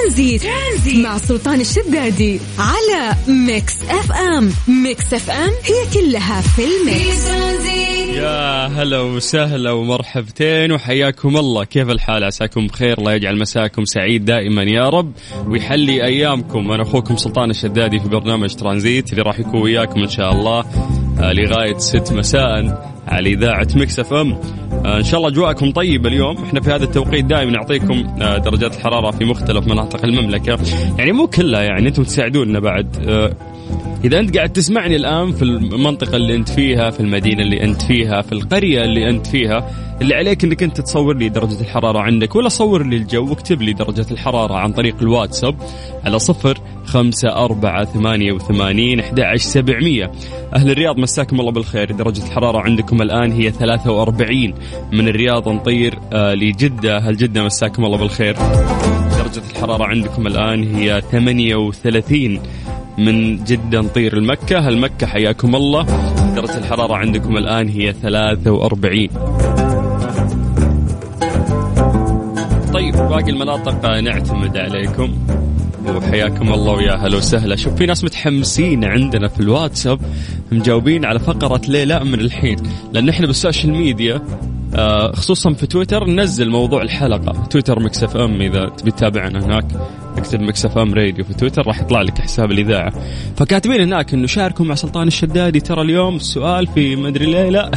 ترانزيت, ترانزيت. مع سلطان الشدادي على Mix FM. Mix FM هي كلها في ال mix. يا هلا وسهلا ومرحبتين وحياكم الله. كيف الحال؟ عساكم بخير. الله يجعل مساكم سعيد دائما يا رب. ويحلي أيامكم. أنا أخوكم سلطان الشدادي في برنامج ترانزيت اللي راح يكون وياكم إن شاء الله آه، لغاية 6 مساء على إذاعة Mix FM. إن شاء الله أجواءكم طيبة اليوم. إحنا في هذا التوقيت دائما نعطيكم آه، درجات الحرارة في مختلف مناطق المملكة. يعني مو كلها يعني أنتم تساعدونا بعد. إذا أنت قاعد تسمعني الآن في المنطقة اللي أنت فيها في المدينة اللي أنت فيها في القرية اللي أنت فيها اللي عليك إنك أنت تصور لي درجة الحرارة عندك ولا صور لي الجو واكتب لي درجة الحرارة عن طريق الواتساب على صفر خمسة أربعة ثمانية وثمانين أحد سبعمية. أهل الرياض مساكم الله بالخير. درجة الحرارة عندكم الآن هي ثلاثة وأربعين. من الرياض نطير آه لجدة. هل جدة مساكم الله بالخير. درجة الحرارة عندكم الآن هي ثمانية وثلاثين. من جدة نطير المكة. هل مكة حياكم الله؟ درجة الحرارة عندكم الآن هي 43 طيب باقي المناطق نعتمد عليكم. وحياكم الله ويا هلا وسهلا. شوف في ناس متحمسين عندنا في الواتساب مجاوبين على فقرة ليه لا من الحين. لأن إحنا بالسوشيال ميديا آه، خصوصا في تويتر ننزل موضوع الحلقة. تويتر Mix FM إذا تبي تتابعنا هناك. اكتب Mix FM Radio في تويتر راح يطلع لك حساب الإذاعة. فكاتبين هناك إنه شاركوا مع سلطان الشدادي ترى اليوم السؤال في مدري ليه لا.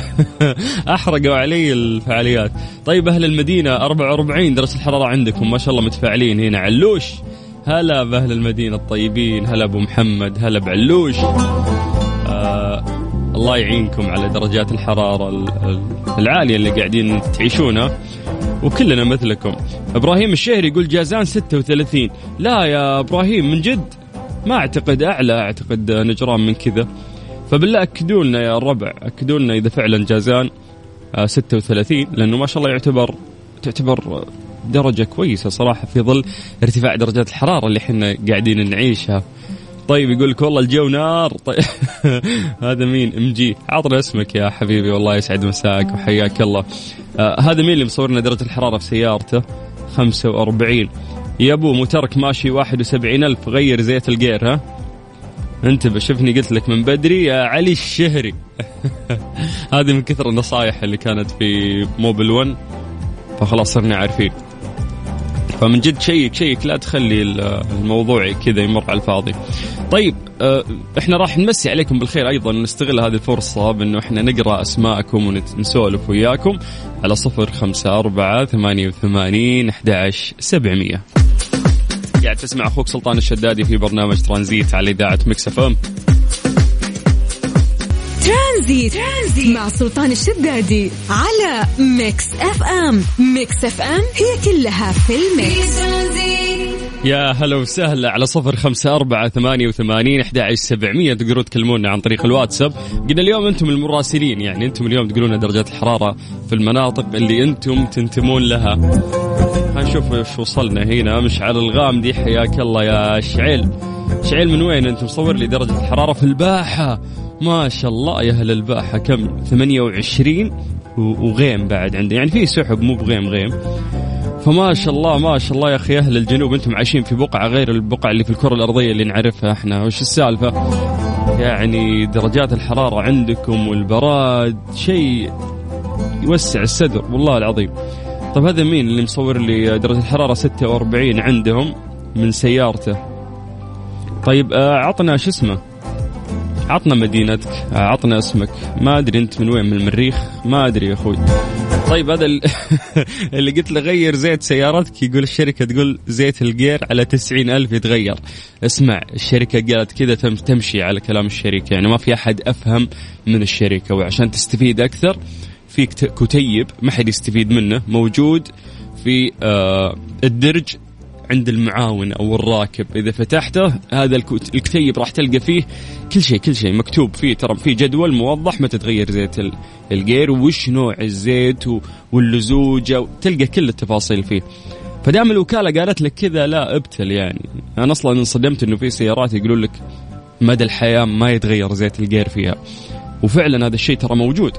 أحرقوا علي الفعاليات. طيب أهل المدينة 44 درجة الحرارة عندكم. ما شاء الله متفاعلين هنا. علوش. هلا بأهل المدينة الطيبين. هلا أبو محمد. هلا بعلوش. الله يعينكم على درجات الحرارة العالية اللي قاعدين تعيشونها. وكلنا مثلكم. إبراهيم الشهري يقول جازان 36 لا يا إبراهيم من جد؟ ما أعتقد أعلى أعتقد نجران من كذا. فبالله اكدوا لنا يا الربع اكدوا لنا إذا فعلا جازان 36 آه، لأنه ما شاء الله يعتبر تعتبر درجة كويسة صراحة في ظل ارتفاع درجات الحرارة اللي إحنا قاعدين نعيشها. طيب يقول لك والله الجو نار. طيب. هذا مين؟ إم جي. عطنا اسمك يا حبيبي والله يسعد مساك وحياك الله. آه هذا مين اللي مصورنا درجة الحرارة في سيارته؟ 45 يا أبو مترك ماشي 71 ألف غير زيت الجير ها؟ انتبه شوفني قلت لك من بدري يا علي الشهري. هذه من كثر النصائح اللي كانت في موبل 1 فخلاص صرنا عارفين. فمن جد شيك شيك لا تخلي الموضوع كذا يمر على الفاضي. طيب آه، إحنا راح نمسي عليكم بالخير أيضا نستغل هذه الفرصة بإنه إحنا نقرأ أسماءكم ونسولف وياكم على صفر خمسة أربعة ثمانية وثمانين أحد سبعمية. قاعد تسمع أخوك سلطان الشدادي في برنامج ترانزيت على إذاعة Mix FM ترانزيت. ترانزيت. مع سلطان الشدادي على Mix FM. Mix FM هي كلها في ال mix. يا هلا وسهلا على صفر خمسة أربعة ثمانية وثمانين أحد سبعمية. تقدرون تكلمونا عن طريق الواتساب. قلنا اليوم أنتم المراسلين يعني أنتم اليوم تقولون درجات الحرارة في المناطق اللي أنتم تنتمون لها. هنشوف وش وصلنا هنا. مشعل الغامدي حياك الله يا شعيل. شعيل من وين أنت؟ مصور لي درجة الحرارة في الباحة. ما شاء الله يا أهل الباحة كم 28 وغيم بعد عندي يعني في سحب مو بغيم غيم فما شاء الله ما شاء الله يا أخي أهل الجنوب أنتم عايشين في بقعة غير البقعة اللي في الكرة الأرضية اللي نعرفها إحنا وش السالفة؟ يعني درجات الحرارة عندكم والبراد شيء يوسع الصدر والله العظيم. طيب هذا مين اللي مصور لي درجة الحرارة 46 عندهم من سيارته؟ طيب آه، عطنا شو اسمه؟ عطنا مدينتك عطنا اسمك ما أدري أنت من وين من المريخ ما أدري يا أخوي. طيب هذا اللي قلت له غير زيت سيارتك يقول الشركة تقول زيت الجير على تسعين ألف يتغير. اسمع الشركة قالت كذا تمشي على كلام الشركة يعني ما في أحد أفهم من الشركة. وعشان تستفيد أكثر في كتيب ما حد يستفيد منه موجود في آه الدرج عند المعاون أو الراكب. إذا فتحته هذا الكتيب راح تلقى فيه كل شيء كل شيء مكتوب فيه. ترى في جدول موضح متى تغير زيت الجير وش نوع الزيت واللزوجة تلقى كل التفاصيل فيه. فدام الوكالة قالت لك كذا لا ابتل يعني. أنا أصلا انصدمت إنه في سيارات يقولون لك مدى الحياة ما يتغير زيت الجير فيها. وفعلا هذا الشيء ترى موجود.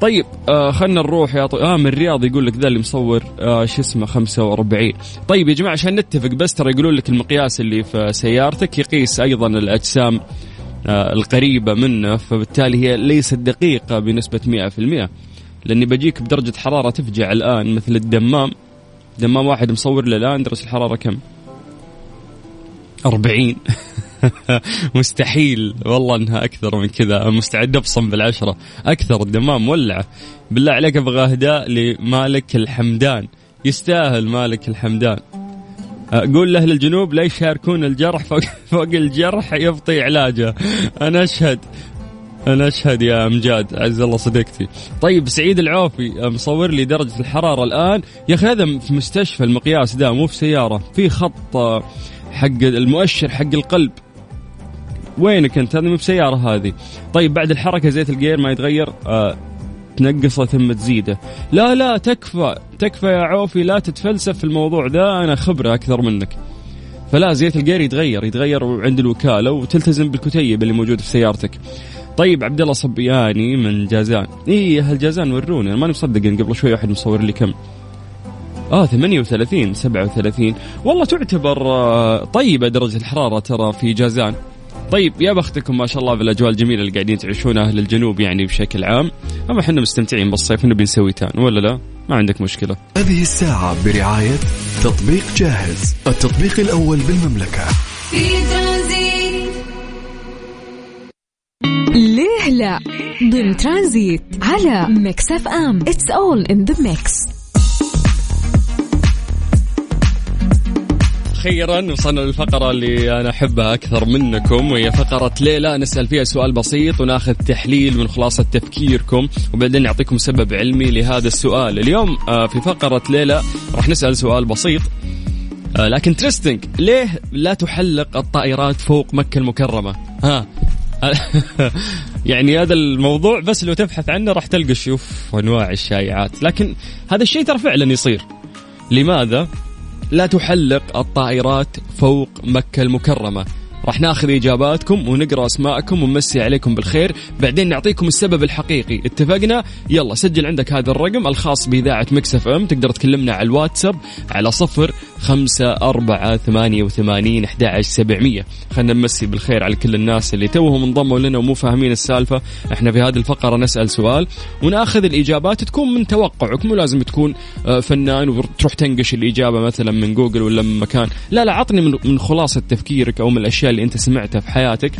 طيب آه خلنا نروح يا طو... آه من الرياض يقول لك ذا اللي مصور آه شو اسمه 45 طيب يا جماعة عشان نتفق بس ترى يقولون لك المقياس اللي في سيارتك يقيس أيضا الأجسام آه القريبة منه فبالتالي هي ليست دقيقة بنسبة 100% لأني بجيك بدرجة حرارة تفجع الآن مثل الدمام. دمام واحد مصور له الآن درجة الحرارة كم؟ 40 مستحيل. والله إنها أكثر من كذا. مستعد أبصم بالعشرة. أكثر الدمام مولعه بالله عليك أبغى أهداء لمالك الحمدان. يستاهل مالك الحمدان. قول لأهل الجنوب لا يشاركون الجرح فوق, فوق الجرح يبطي علاجه. أنا أشهد. أنا أشهد يا أمجاد. عز الله صديقتي. طيب سعيد العوفي مصور لي درجة الحرارة الآن. يا أخي هذا في مستشفى المقياس ده مو في سيارة. في خط حق المؤشر حق القلب. وينك أنت؟ هذه مو بسيارة هذه. طيب بعد الحركة زيت الجير ما يتغير آه تنقصه ثم تزيده. لا لا تكفى تكفى يا عوفي لا تتفلسف في الموضوع ذا أنا خبرة أكثر منك. فلا زيت الجير يتغير يتغير عند الوكالة وتلتزم بالكتيب اللي موجود في سيارتك. طيب عبد الله صبياني من جازان. اي أهل جازان وروني. أنا ماني مصدق إن قبل شوي واحد مصور لي كم. آه 38 37 والله تعتبر آه، طيبة درجة الحرارة ترى في جازان. طيب يا بختكم ما شاء الله بالأجواء الجميلة اللي قاعدين تعيشونها أهل الجنوب يعني بشكل عام. أما إحنا مستمتعين بالصيف إنه بنسوي tan ولا لا؟ ما عندك مشكلة. هذه الساعة برعاية تطبيق جاهز التطبيق الأول بالمملكة. في ترانزيت ليه لا؟ ضمن ترانزيت على Mix FM. It's all in the mix أخيرا وصلنا للفقرة اللي أنا أحبها أكثر منكم وهي فقرة ليه لا. نسأل فيها سؤال بسيط وناخذ تحليل من خلاصة تفكيركم وبعدين نعطيكم سبب علمي لهذا السؤال. اليوم آه، في فقرة ليلى راح نسأل سؤال بسيط. آه، لكن تريستنج ليه لا تحلق الطائرات فوق مكة المكرمة؟ ها. يعني هذا الموضوع بس لو تبحث عنه راح تلقى شوف أنواع الشائعات. لكن هذا الشيء ترى فعلا يصير. لماذا؟ لا تحلق الطائرات فوق مكة المكرمة. راح ناخذ إجاباتكم ونقرأ أسماءكم ونمسي عليكم بالخير. بعدين نعطيكم السبب الحقيقي. اتفقنا؟ يلا سجل عندك هذا الرقم الخاص بإذاعة Mix FM. تقدر تكلمنا على الواتساب على صفر خمسة أربعة ثمانية وثمانين أحد سبعمية. خلنا نمسي بالخير على كل الناس اللي توهم انضموا لنا ومو فاهمين السالفة. إحنا في هذه الفقرة نسأل سؤال ونأخذ الإجابات تكون من توقعك مو لازم تكون آه، فنان وتروح تنقش الإجابة مثلا من جوجل ولا من مكان. لا لا عطني من خلاصة تفكيرك أو من الأشياء اللي أنت سمعتها في حياتك.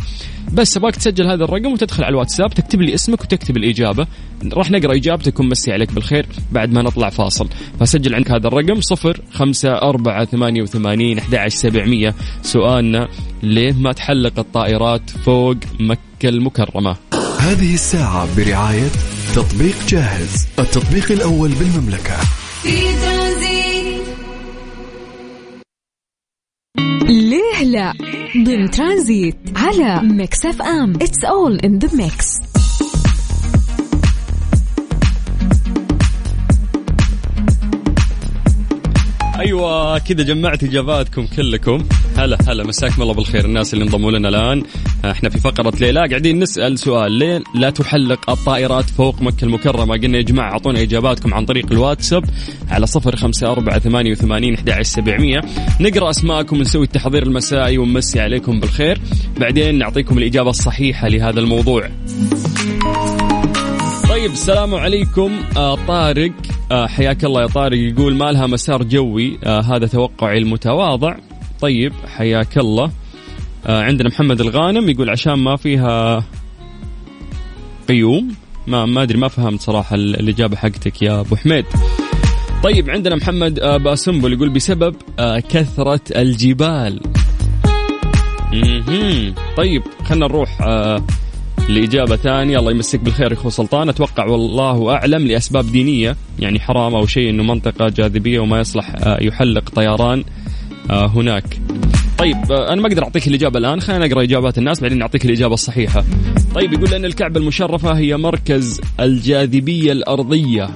بس أبغاك تسجل هذا الرقم وتدخل على الواتساب تكتب لي اسمك وتكتب الإجابة. راح نقرأ إجابتك ونمسي عليك بالخير بعد ما نطلع فاصل. فسجل عندك هذا الرقم صفر خمسة أربعة ثمانية وثمانين أحد سبعمية. سؤالنا ليه ما تحلق الطائرات فوق مكة المكرمة؟ هذه الساعة برعاية تطبيق جاهز التطبيق الأول بالمملكة. في ليه لا؟ ضمن ترانزيت على Mix FM. It's all in the mix أيوه كذا جمعت إجاباتكم كلكم. هلا هلا مساكم الله بالخير. الناس اللي انضموا لنا الآن إحنا في فقرة ليه لا. قاعدين نسأل سؤال ليه لا تحلق الطائرات فوق مكة المكرمة؟ قلنا يا جماعة أعطونا إجاباتكم عن طريق الواتساب على صفر خمسة أربعة ثمانية وثمانين أحد سبعمية. نقرأ أسماءكم ونسوي التحضير المسائي ونمسي عليكم بالخير. بعدين نعطيكم الإجابة الصحيحة لهذا الموضوع. طيب السلام عليكم آه طارق. آه حياك الله يا طارق. يقول ما لها مسار جوي؟ آه هذا توقعي المتواضع. طيب حياك الله. آه عندنا محمد الغانم يقول عشان ما فيها قيوم ما ما أدري ما فهمت صراحة الإجابة حقتك يا أبو حميد. طيب عندنا محمد آه باسمبل يقول بسبب آه كثرة الجبال. طيب خلينا نروح آه لإجابة ثانية. الله يمسك بالخير أخو سلطان. أتوقع والله أعلم لأسباب دينية يعني حرام أو شيء أنه منطقة جاذبية وما يصلح آه، يحلق طيران آه، هناك. طيب آه، أنا ما أقدر أعطيك الإجابة الآن. خلينا نقرأ إجابات الناس بعدين نعطيك الإجابة الصحيحة. طيب يقول ان الكعبه المشرفة هي مركز الجاذبية الأرضية.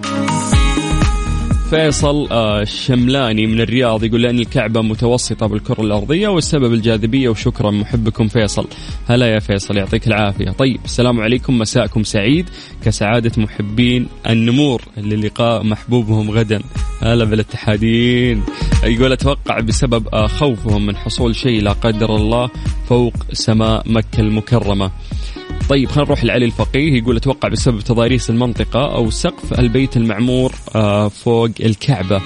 فيصل آه، الشملاني من الرياض يقول لأن الكعبة متوسطة بالكرة الأرضية والسبب الجاذبية وشكرا محبكم فيصل. هلا يا فيصل يعطيك العافية. طيب السلام عليكم مساءكم سعيد. كسعادة محبين النمور للقاء محبوبهم غدا. هلا بالاتحادين. يقول أتوقع بسبب آه، خوفهم من حصول شيء لا قدر الله فوق سماء مكة المكرمة. طيب خلينا نروح لعلي الفقيه يقول أتوقع بسبب تضاريس المنطقة أو سقف البيت المعمور آه، فوق الكعبة.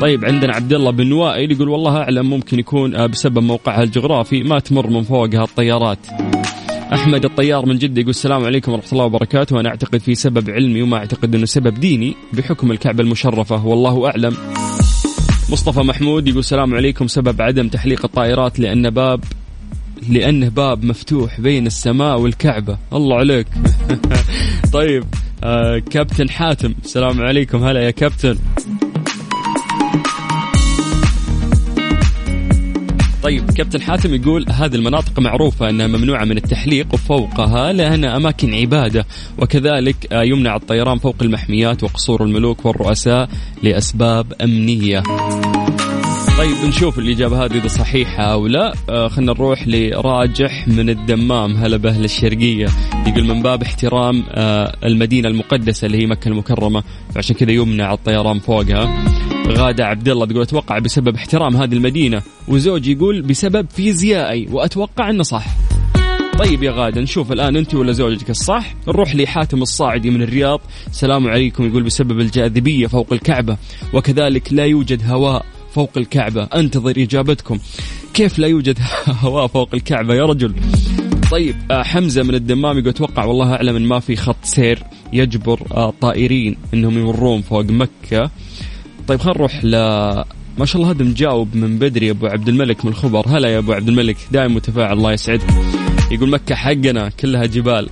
طيب عندنا عبد الله بن وائل يقول والله أعلم ممكن يكون آه، بسبب موقعها الجغرافي ما تمر من فوقها الطيارات. أحمد الطيار من جدة يقول السلام عليكم ورحمة الله وبركاته وأنا أعتقد في سبب علمي وما أعتقد إنه سبب ديني بحكم الكعبة المشرفة والله أعلم. مصطفى محمود يقول السلام عليكم سبب عدم تحليق الطائرات لأن باب لأنه باب مفتوح بين السماء والكعبة. الله عليك. طيب آه كابتن حاتم السلام عليكم. هلا يا كابتن. طيب كابتن حاتم يقول هذه المناطق معروفة أنها ممنوعة من التحليق وفوقها لأنها أماكن عبادة وكذلك آه، يمنع الطيران فوق المحميات وقصور الملوك والرؤساء لأسباب أمنية. طيب نشوف الإجابة هذه إذا صحيحة أو لا. آه خلينا نروح لراجح من الدمام. هلا بأهل الشرقية. يقول من باب احترام آه المدينة المقدسة اللي هي مكة المكرمة. فعشان كذا يمنع الطيران فوقها. غادة عبد الله تقول أتوقع بسبب احترام هذه المدينة. وزوجي يقول بسبب فيزيائي. وأتوقع أنه صح. طيب يا غادة نشوف الآن أنت ولا زوجتك الصح. نروح لحاتم الصاعدي من الرياض. السلام عليكم. يقول بسبب الجاذبية فوق الكعبة. وكذلك لا يوجد هواء. فوق الكعبة. أنتظر إجابتكم. كيف لا يوجد هواء فوق الكعبة يا رجل؟ طيب آه، حمزة من الدمام يقول أتوقع والله أعلم أن ما في خط سير يجبر آه، أنهم يمرون فوق مكة. طيب خلينا نروح ل ما شاء الله هذا مجاوب من بدري أبو عبد الملك من الخبر. هلا يا أبو عبد الملك دائما متفاعل الله يسعدك. يقول مكة حقنا كلها جبال.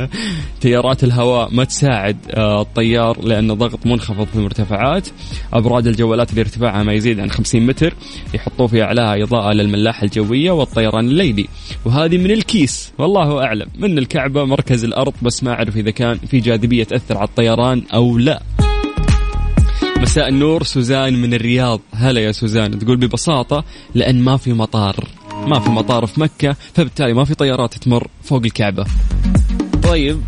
تيارات الهواء ما تساعد آه، الطيار لأن ضغط منخفض في المرتفعات. أبراج الجوالات اللي ارتفاعها ما يزيد عن 50 متر يحطوا في أعلاها إضاءة للملاحة الجوية والطيران الليلي وهذه من الكيس والله أعلم من الكعبة مركز الأرض بس ما أعرف إذا كان في جاذبية تأثر على الطيران أو لا. مساء النور سوزان من الرياض. هلا يا سوزان تقول ببساطة لأن ما في مطار. ما في مطار في مكة فبالتالي ما في طيارات تمر فوق الكعبة. طيب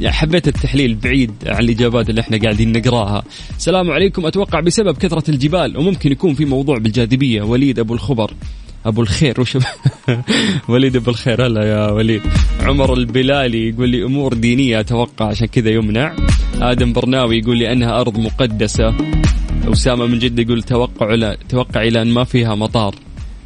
يعني حبيت التحليل بعيد عن الإجابات اللي إحنا قاعدين نقراها. السلام عليكم. أتوقع بسبب كثرة الجبال وممكن يكون في موضوع بالجاذبية. وليد أبو الخبر. أبو الخير وش وليد أبو الخير هلا يا وليد. عمر البلالي يقول لي أمور دينية أتوقع عشان كذا يمنع. آدم برناوي يقول لي أنها أرض مقدسة. أسامة من جدة يقول توقع توقعي لأن ما فيها مطار.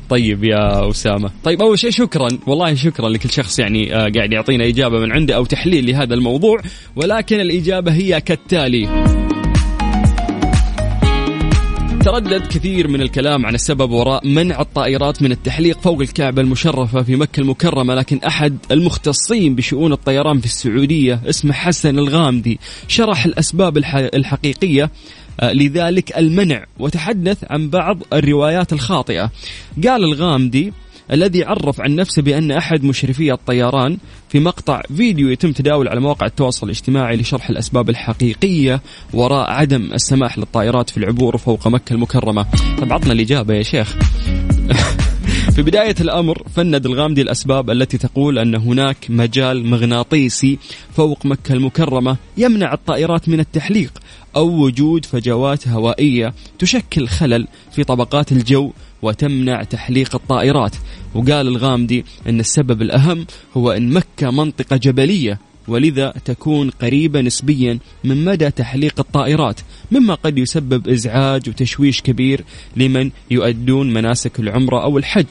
طيب يا أسامة. طيب أول شيء شكرا والله شكرا لكل شخص يعني آه قاعد يعطينا إجابة من عنده أو تحليل لهذا الموضوع ولكن الإجابة هي كالتالي. تردد كثير من الكلام عن السبب وراء منع الطائرات من التحليق فوق الكعبة المشرفة في مكة المكرمة لكن أحد المختصين بشؤون الطيران في السعودية اسمه حسن الغامدي شرح الأسباب الحقيقية. لذلك المنع. وتحدث عن بعض الروايات الخاطئة. قال الغامدي الذي عرف عن نفسه بأن أحد مشرفي الطيران في مقطع فيديو يتم تداول على مواقع التواصل الاجتماعي لشرح الأسباب الحقيقية وراء عدم السماح للطائرات في العبور فوق مكة المكرمة. طب عطنا الإجابة يا شيخ. في بداية الأمر فند الغامدي الأسباب التي تقول أن هناك مجال مغناطيسي فوق مكة المكرمة يمنع الطائرات من التحليق أو وجود فجوات هوائية تشكل خلل في طبقات الجو وتمنع تحليق الطائرات. وقال الغامدي أن السبب الأهم هو أن مكة منطقة جبلية ولذا تكون قريبة نسبيا من مدى تحليق الطائرات مما قد يسبب إزعاج وتشويش كبير لمن يؤدون مناسك العمرة أو الحج.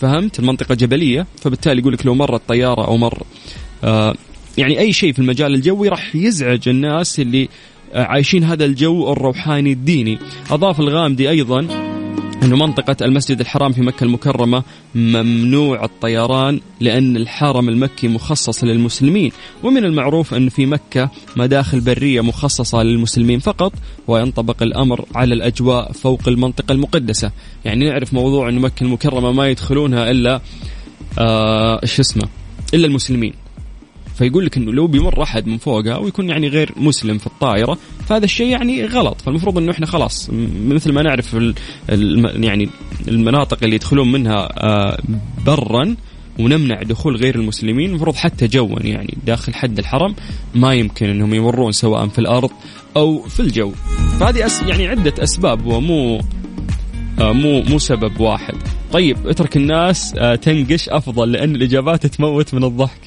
فهمت؟ المنطقة جبلية فبالتالي يقول لك لو مرت طيارة أو مر آه يعني أي شيء في المجال الجوي راح يزعج الناس اللي عايشين هذا الجو الروحاني الديني. أضاف الغامدي أيضا أن منطقة المسجد الحرام في مكة المكرمة ممنوع الطيران لأن الحرم المكي مخصص للمسلمين. ومن المعروف أن في مكة مداخل برية مخصصة للمسلمين فقط وينطبق الأمر على الأجواء فوق المنطقة المقدسة. يعني نعرف موضوع أن مكة المكرمة ما يدخلونها إلا آه إيش اسمه إلا المسلمين. فيقول لك إنه لو بيمر أحد من فوقها ويكون يعني غير مسلم في الطائرة فهذا الشيء يعني غلط. فالمفروض إنه إحنا خلاص مثل ما نعرف يعني المناطق اللي يدخلون منها آه، برا ونمنع دخول غير المسلمين المفروض حتى جوا يعني داخل حد الحرم ما يمكن إنهم يمرون سواء في الأرض أو في الجو. فهذه يعني عدة أسباب ومو آه مو مو سبب واحد. طيب اترك الناس آه تنقش أفضل لأن الإجابات تموت من الضحك.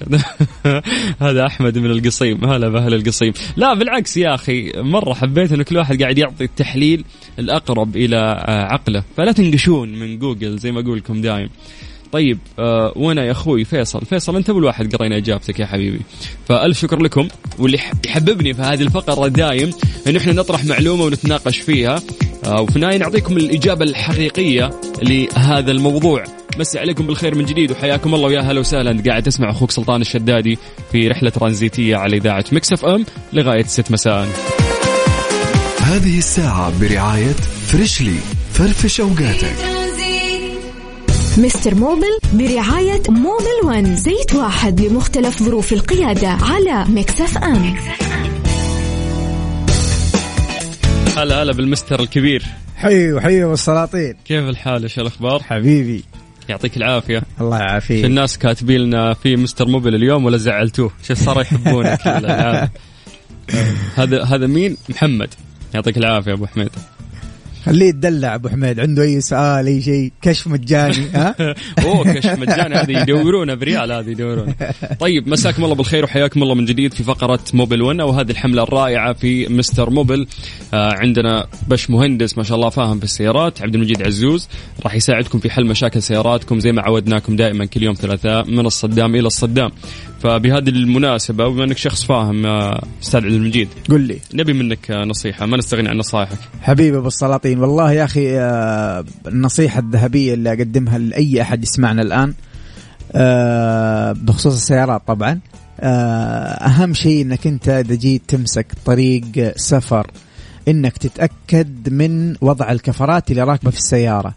هذا أحمد من القصيم. هلا بأهل القصيم. لا بالعكس يا أخي مرة حبيت إنه كل واحد قاعد يعطي التحليل الأقرب إلى آه عقله. فلا تنقشون من جوجل زي ما أقول لكم دايم. طيب آه وأنا يا أخوي فيصل. فيصل أنت أول واحد قرينا إجابتك يا حبيبي. فالف شكر لكم. واللي يحببني في هذه الفقرة دايم انه إحنا نطرح معلومة ونتناقش فيها. وفي النهاية نعطيكم الإجابة الحقيقية لهذا الموضوع. مسي عليكم بالخير من جديد وحياكم الله ويا هلا وسهلا. قاعد تسمع أخوك سلطان الشدادي في رحلة ترانزيتية على إذاعة Mix FM لغاية 6 مساء. هذه الساعة برعاية Freshly. فرفش أوقاتك. Mister Mobil برعاية Mobil One زيت واحد لمختلف ظروف القيادة على Mix FM. هلا هلا بالمستر الكبير. حي وحي بالسلاطين كيف الحال إيش الأخبار؟ حبيبي. يعطيك العافية. الله يعافيك. في الناس كاتبين لنا في Mister Mobil اليوم ولا زعلتوه؟ شوف صاروا يحبونك؟ هذا هذا مين؟ محمد. يعطيك العافية أبو حميد. خليه يدلع أبو حميد. عنده أي سؤال أي شيء؟ كشف مجاني ها؟ أوه كشف مجاني. هذه يدورونه بريال هذه يدورون طيب مساكم الله بالخير وحياكم الله من جديد في فقرة Mobil 1 وهذه الحملة الرائعة في Mister Mobil. آه عندنا بش مهندس ما شاء الله فاهم في السيارات عبد المجيد عزوز راح يساعدكم في حل مشاكل سياراتكم. زي ما عودناكم دائما كل يوم ثلاثاء من الصدام إلى الصدام. فبهذه المناسبة وبما إنك شخص فاهم أستاذ عبد المجيد. قل لي. نبي منك نصيحة. ما نستغني عن نصائحك؟ حبيبي أبو السلاطين والله يا أخي آه، النصيحة الذهبية اللي أقدمها لأي أحد يسمعنا الآن آه، بخصوص السيارات طبعا آه، أهم شيء إنك أنت إذا جيت تمسك طريق سفر إنك تتأكد من وضع الكفرات اللي راكبة في السيارة.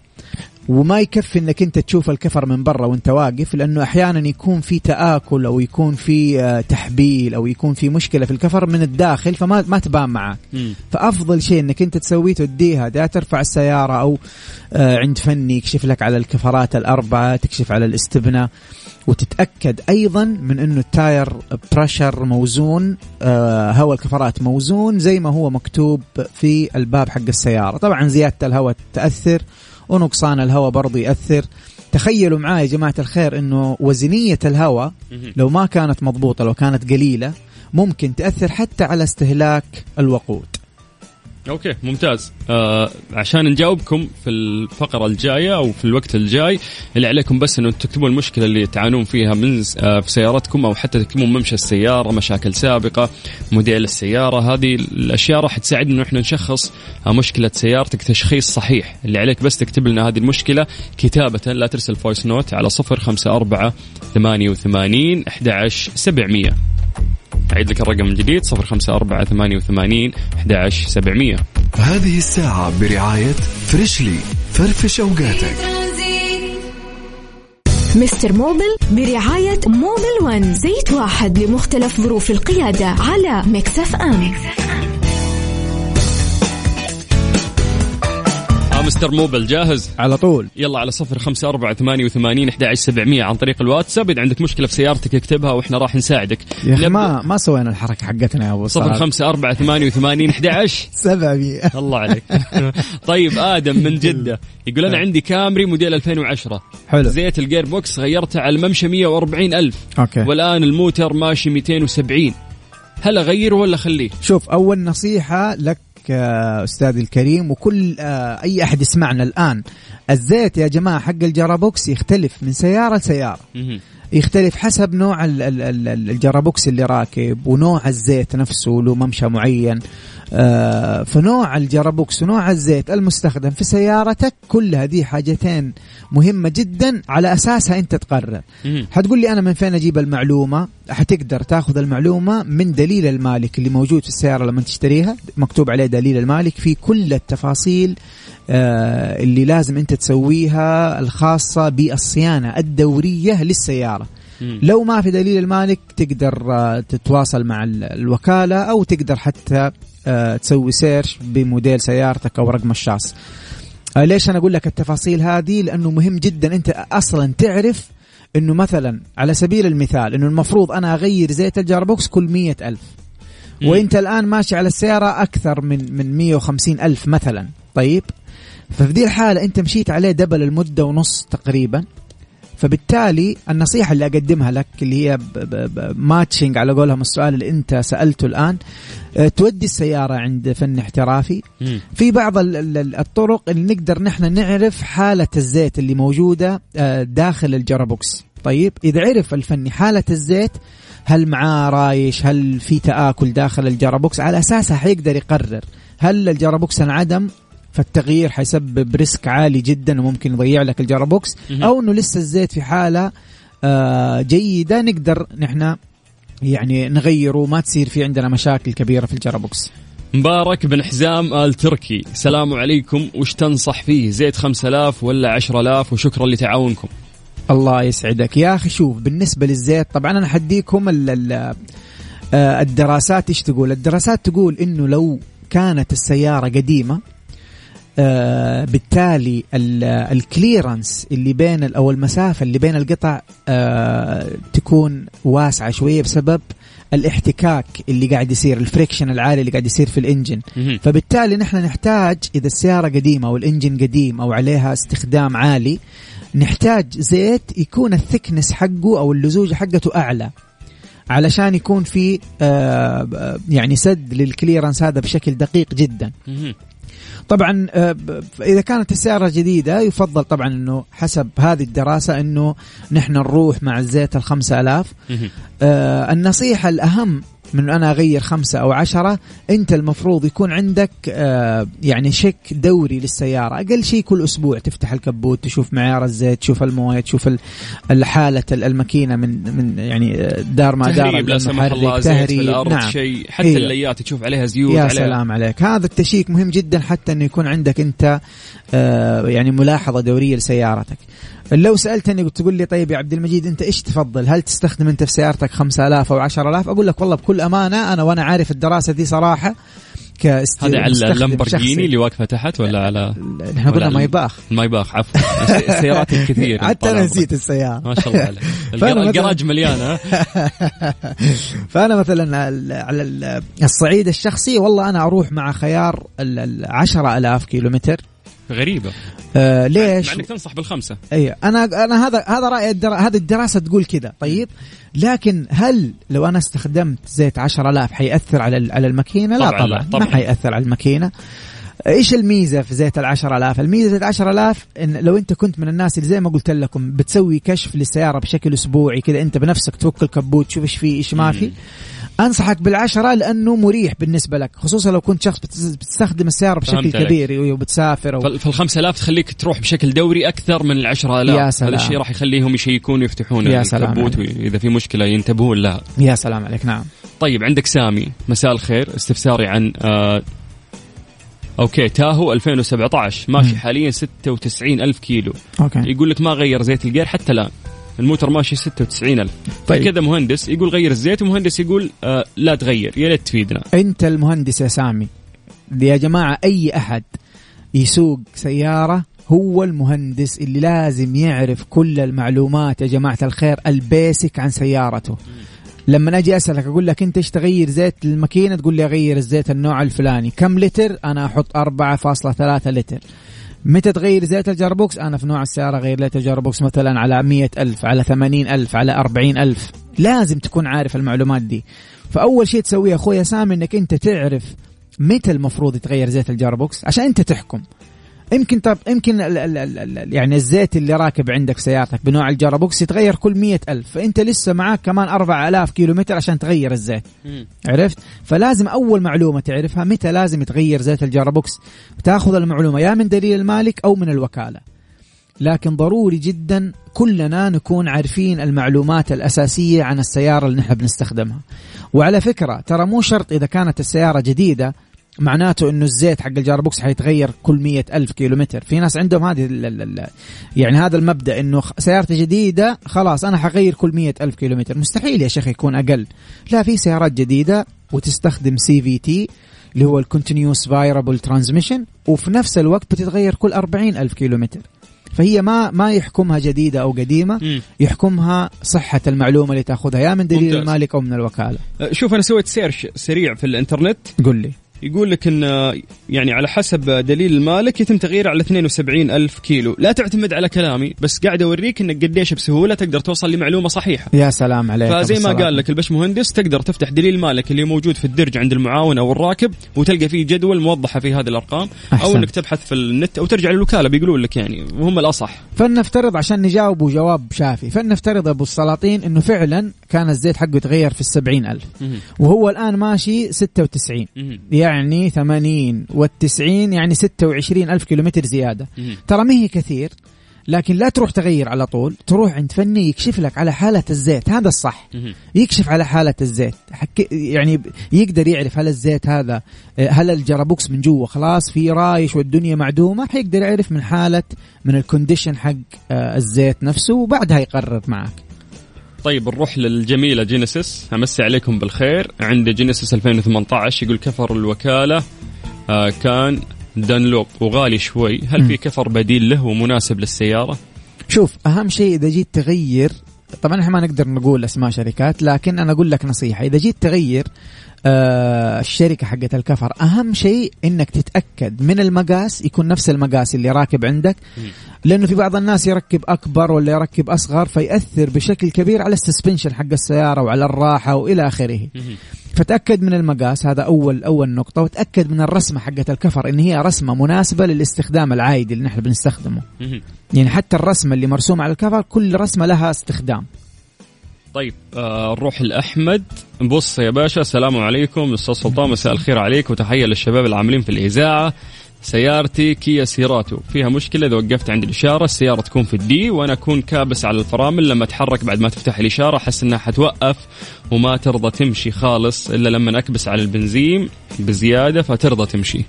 وما يكفي إنك أنت تشوف الكفر من برا وأنت واقف لأنه أحيانا يكون في تآكل أو يكون في آه، تحبيل أو يكون في مشكلة في الكفر من الداخل فما ما تبان معك. فأفضل شيء إنك أنت تسويه توديها دا ترفع السيارة أو آه، عند فني يكشف لك على الكفرات الأربعة تكشف على الاستبنه وتتأكد أيضا من إنه ال tire pressure موزون آه هواء الكفرات موزون زي ما هو مكتوب في الباب حق السيارة. طبعا زيادة الهواء تأثر ونقصان الهواء برضو يأثر. تخيلوا معاي يا جماعة الخير أنه وزنية الهواء لو ما كانت مضبوطة لو كانت قليلة ممكن تأثر حتى على استهلاك الوقود. okay ممتاز. آه عشان نجاوبكم في الفقرة الجاية أو في الوقت الجاي اللي عليكم بس إنه تكتبوا المشكلة اللي تعانون فيها من آه في سيارتكم أو حتى تكتبون ممشى السيارة مشاكل سابقة موديل السيارة. هذه الأشياء راح تساعدنا إنه إحنا نشخص آه مشكلة سيارتك تشخيص صحيح. اللي عليك بس تكتب لنا هذه المشكلة كتابة لا ترسل voice note على 054 88 11700 أعيد لك الرقم من جديد 054 88 11700 هذه الساعة برعاية Freshly فرفش أوقاتك Mister Mobil برعاية Mobil One زيت واحد لمختلف ظروف القيادة على Mix FM, Mix FM. Mister Mobil جاهز؟ على طول. يلا على صفر خمسة أربعة ثمانية وثمانين أحد سبعمية عن طريق الواتساب. إذا عندك مشكلة في سيارتك اكتبها وإحنا راح نساعدك. يا أخي ما ما سوينا الحركة حقتنا يا أبو صفر خمسة أربعة ثمانية وثمانين أحد سبعمية. الله عليك. طيب آدم من جدة يقول أنا عندي كامري موديل 2010 حلو. زيت ال gearbox غيرته على الممشى 140 ألف. okay. والآن الموتر ماشي 270 هل أغيره ولا خليه شوف أول نصيحة لك استاذي الكريم وكل آه، أي أحد يسمعنا الآن. الزيت يا جماعة حق ال gearbox يختلف من سيارة لسيارة. يختلف حسب نوع ال gearbox اللي راكب ونوع الزيت نفسه له ممشى معين. آه، فنوع الجرابوكس ونوع الزيت المستخدم في سيارتك كل هذه حاجتين مهمة جدا على أساسها أنت تقرر. حتقول لي أنا من فين أجيب المعلومة؟ حتقدر تاخذ المعلومة من دليل المالك اللي موجود في السيارة لما تشتريها. مكتوب عليه دليل المالك في كل التفاصيل آه، اللي لازم أنت تسويها الخاصة بالصيانة الدورية للسيارة. لو ما في دليل المالك تقدر آه، تتواصل مع الوكالة أو تقدر حتى آه تسوي search بموديل سيارتك أو رقم الشاص. ليش أنا أقول لك التفاصيل هذه؟ لأنه مهم جدا أنت أصلا تعرف إنه مثلا على سبيل المثال إنه المفروض أنا أغير زيت ال gearbox كل مية ألف. وإنت الآن ماشي على السيارة أكثر من من 150 ألف مثلا. طيب؟ ففي دي الحالة أنت مشيت عليه double المدة ونص تقريبا. فبالتالي النصيحة اللي أقدمها لك اللي هي matching على قولهم السؤال اللي أنت سألته الآن أه، تودي السيارة عند فني احترافي. في بعض الطرق اللي نقدر نحن نعرف حالة الزيت اللي موجودة أه، داخل ال gearbox. طيب إذا عرف الفني حالة الزيت هل معاه رايش هل في تآكل داخل ال gearbox على أساسها حيقدر يقرر هل ال gearbox انعدم فالتغيير حيسبب risk عالي جدا وممكن يضيع لك ال gearbox أو إنه لسه الزيت في حالة آه جيدة نقدر نحن يعني نغيره ما تصير في عندنا مشاكل كبيرة في ال gearbox مبارك بن حزام آل تركي. السلام عليكم. وش تنصح فيه؟ زيت 5000 ولا 10000 وشكرا لتعاونكم. الله يسعدك. يا أخي شوف بالنسبة للزيت طبعا أنا حديكم آه، الدراسات إيش تقول؟ الدراسات تقول إنه لو كانت السيارة قديمة آه بالتالي ال clearance اللي بين أو المسافة اللي بين القطع آه تكون واسعة شوية بسبب الاحتكاك اللي قاعد يصير ال friction العالي اللي قاعد يصير في ال engine. فبالتالي نحن نحتاج إذا السيارة قديمة أو ال engine قديم أو عليها استخدام عالي نحتاج زيت يكون ال thickness حقه أو اللزوجة حقته أعلى. علشان يكون في آه يعني سد لل clearance هذا بشكل دقيق جدا. طبعا آه، إذا كانت السياره جديدة يفضل طبعا إنه حسب هذه الدراسة إنه نحن نروح مع الزيت ال 5000 آه النصيحة الأهم من أنا أغير خمسة أو عشرة أنت المفروض يكون عندك آه يعني شيك دوري للسيارة أقل شيء كل أسبوع تفتح الكبوت تشوف معيار الزيت تشوف الموية تشوف حالة الماكينة من من يعني آه، دار ما دار لا سمح الله زيت في الأرض نعم. شيء حتى إيه. الليات تشوف عليها زيوت يا عليها. سلام عليك هذا التشيك مهم جدا حتى إنه يكون عندك أنت آه يعني ملاحظة دورية لسيارتك لو سألتني تقول لي طيب يا عبد المجيد أنت إيش تفضل؟ هل تستخدم أنت في سيارتك 5000 أو 10000 أقول لك والله بكل أمانة أنا وأنا عارف الدراسة دي صراحة كاست هذا على اللامبرجيني اللي واقفة تحت ولا على إحنا قلنا مايباخ المايباخ عفوا. السيارات الكثير. حتى أنا نسيت السيارة. ما شاء الله عليك. الجراج مليان فأنا مثلا على الصعيد الشخصي والله أنا أروح مع خيار ال 10000 كيلو متر غريبة. آه ليش؟ مع انك تنصح بالخمسة. أي أنا أنا هذا هذا رأي الدرا... هذه الدراسة تقول كذا طيب؟ لكن هل لو أنا استخدمت زيت 10000 حيأثر على على الماكينة؟ لا طبعا, طبعا, طبعا. ما حيأثر على الماكينة. إيش الميزة في زيت ال 10000 الميزة زيت 10000 إن لو أنت كنت من الناس اللي زي ما قلت لكم بتسوي كشف للسيارة بشكل أسبوعي كذا أنت بنفسك تفك الكبوت تشوف إيش فيه إيش ما في. أنصحك بالعشرة لأنه مريح بالنسبة لك خصوصا لو كنت شخص بتستخدم السياره بشكل كبير وبتسافر و... فال 5000 تخليك تروح بشكل دوري أكثر من ال 10000 يا سلام. هذا الشيء راح يخليهم يشيكون ويفتحون يا سلام إذا في مشكلة ينتبهون لها. يا سلام عليك نعم. طيب عندك سامي. مساء الخير. استفساري عن آه okay تاهو 2017 ماشي حاليا 96 ألف كيلو. okay. يقول لك ما غير زيت الجير حتى الآن. الموتر ماشي 96 ألف. طيب. كذا مهندس يقول غير الزيت ومهندس يقول آه لا تغير يا ريت تفيدنا. أنت المهندس يا سامي. يا جماعة أي أحد يسوق سيارة هو المهندس اللي لازم يعرف كل المعلومات يا جماعة الخير ال basic عن سيارته. لما أجي أسألك أقول لك أنت إيش تغير زيت الماكينة؟ تقول لي أغير الزيت النوع الفلاني. كم لتر؟ أنا أحط 4.3 لتر. متى تغير زيت ال gearbox أنا في نوع السيارة غير زيت ال gearbox مثلا على مية ألف على ثمانين ألف على أربعين ألف. لازم تكون عارف المعلومات دي. فأول شيء تسويه أخويا سامي أنك أنت تعرف متى المفروض يتغير زيت ال gearbox عشان أنت تحكم. يمكن طب يمكن ال ال ال يعني الزيت اللي راكب عندك سيارتك بنوع ال gearbox يتغير كل مية ألف. فأنت لسه معاك كمان أربع ألاف كيلو متر عشان تغير الزيت. م. عرفت؟ فلازم أول معلومة تعرفها متى لازم يتغير زيت ال gearbox. تأخذ المعلومة يا من دليل المالك أو من الوكالة. لكن ضروري جدا كلنا نكون عارفين المعلومات الأساسية عن السيارة اللي نحن بنستخدمها. وعلى فكرة ترى مو شرط إذا كانت السيارة جديدة معناته إنه الزيت حق ال gearbox حيتغير كل مية ألف كيلو متر في ناس عندهم هذه يعني هذا المبدأ إنه سيارتي جديدة خلاص أنا حغير كل مية ألف كيلو متر مستحيل يا شيخ يكون أقل. لا في سيارات جديدة وتستخدم CVT اللي هو ال continuous variable transmission وفي نفس الوقت بتتغير كل 40 ألف كيلومتر. فهي ما ما يحكمها جديدة أو قديمة. يحكمها صحة المعلومة اللي تأخذها يا من دليل ممتاز. المالك أو من الوكالة. أه، شوف أنا سويت search سريع في الإنترنت. قل لي. يقول لك إن يعني على حسب دليل المالك يتم تغييره على 72 ألف كيلو لا تعتمد على كلامي بس قاعد أوريك انك قديش بسهولة تقدر توصل لمعلومة صحيحة يا سلام عليك فزي ما. قال لك البش مهندس تقدر تفتح دليل المالك اللي موجود في الدرج عند المعاون أو الراكب وتلقى فيه جدول موضحة في هذه الأرقام أو أحسن. إنك تبحث في النت أو ترجع للوكالة بيقولون لك يعني وهم الأصح فلنفترض عشان نجاوبه جواب شافي فلنفترض أبو السلاطين إنه فعلا كان الزيت حقه يتغير في السبعين ألف. وهو الآن ماشي 96 مهم. يعني 80 وال90 يعني 26 ألف كيلومتر زيادة. ترى ما هي كثير لكن لا تروح تغير على طول تروح عند فني يكشف لك على حالة الزيت هذا الصح. يكشف على حالة الزيت. يعني يقدر يعرف هل الزيت هذا هل الجرابوكس من جوا خلاص في رايش والدنيا معدومة حيقدر يعرف من حالة من ال condition حق آه، الزيت نفسه وبعدها يقرر معك طيب نروح للجميلة جينيسيس. أمسي عليكم بالخير. عند جينيسيس 2018 يقول كفر الوكالة. آه كان دانلوب وغالي شوي. هل في كفر بديل له ومناسب للسيارة؟ شوف أهم شيء إذا جيت تغير طبعا إحنا ما نقدر نقول أسماء شركات لكن أنا أقول لك نصيحة. إذا جيت تغير آه الشركة حقت الكفر أهم شيء إنك تتأكد من المقاس يكون نفس المقاس اللي راكب عندك. لأنه في بعض الناس يركب أكبر ولا يركب أصغر فيأثر بشكل كبير على السسبنشن حق السيارة وعلى الراحة وإلى آخره. فتأكد من المقاس هذا أول أول نقطة. وتأكد من الرسمة حقت الكفر إن هي رسمة مناسبة للاستخدام العادي اللي نحن بنستخدمه. يعني حتى الرسمة اللي مرسومة على الكفر كل رسمة لها استخدام. طيب. آه نروح لاحمد بص يا باشا السلام عليكم. أستاذ سلطان مساء الخير عليك. وتحية للشباب العاملين في الإذاعة. سيارتي كيا سيراتو. فيها مشكلة إذا وقفت عند الإشارة السيارة تكون في ال D وأنا أكون كابس على الفرامل. لما أتحرك بعد ما تفتح الإشارة أحس إنها حتوقف وما ترضى تمشي خالص إلا لما أكبس على البنزين بزيادة فترضى تمشي.